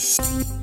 Bye.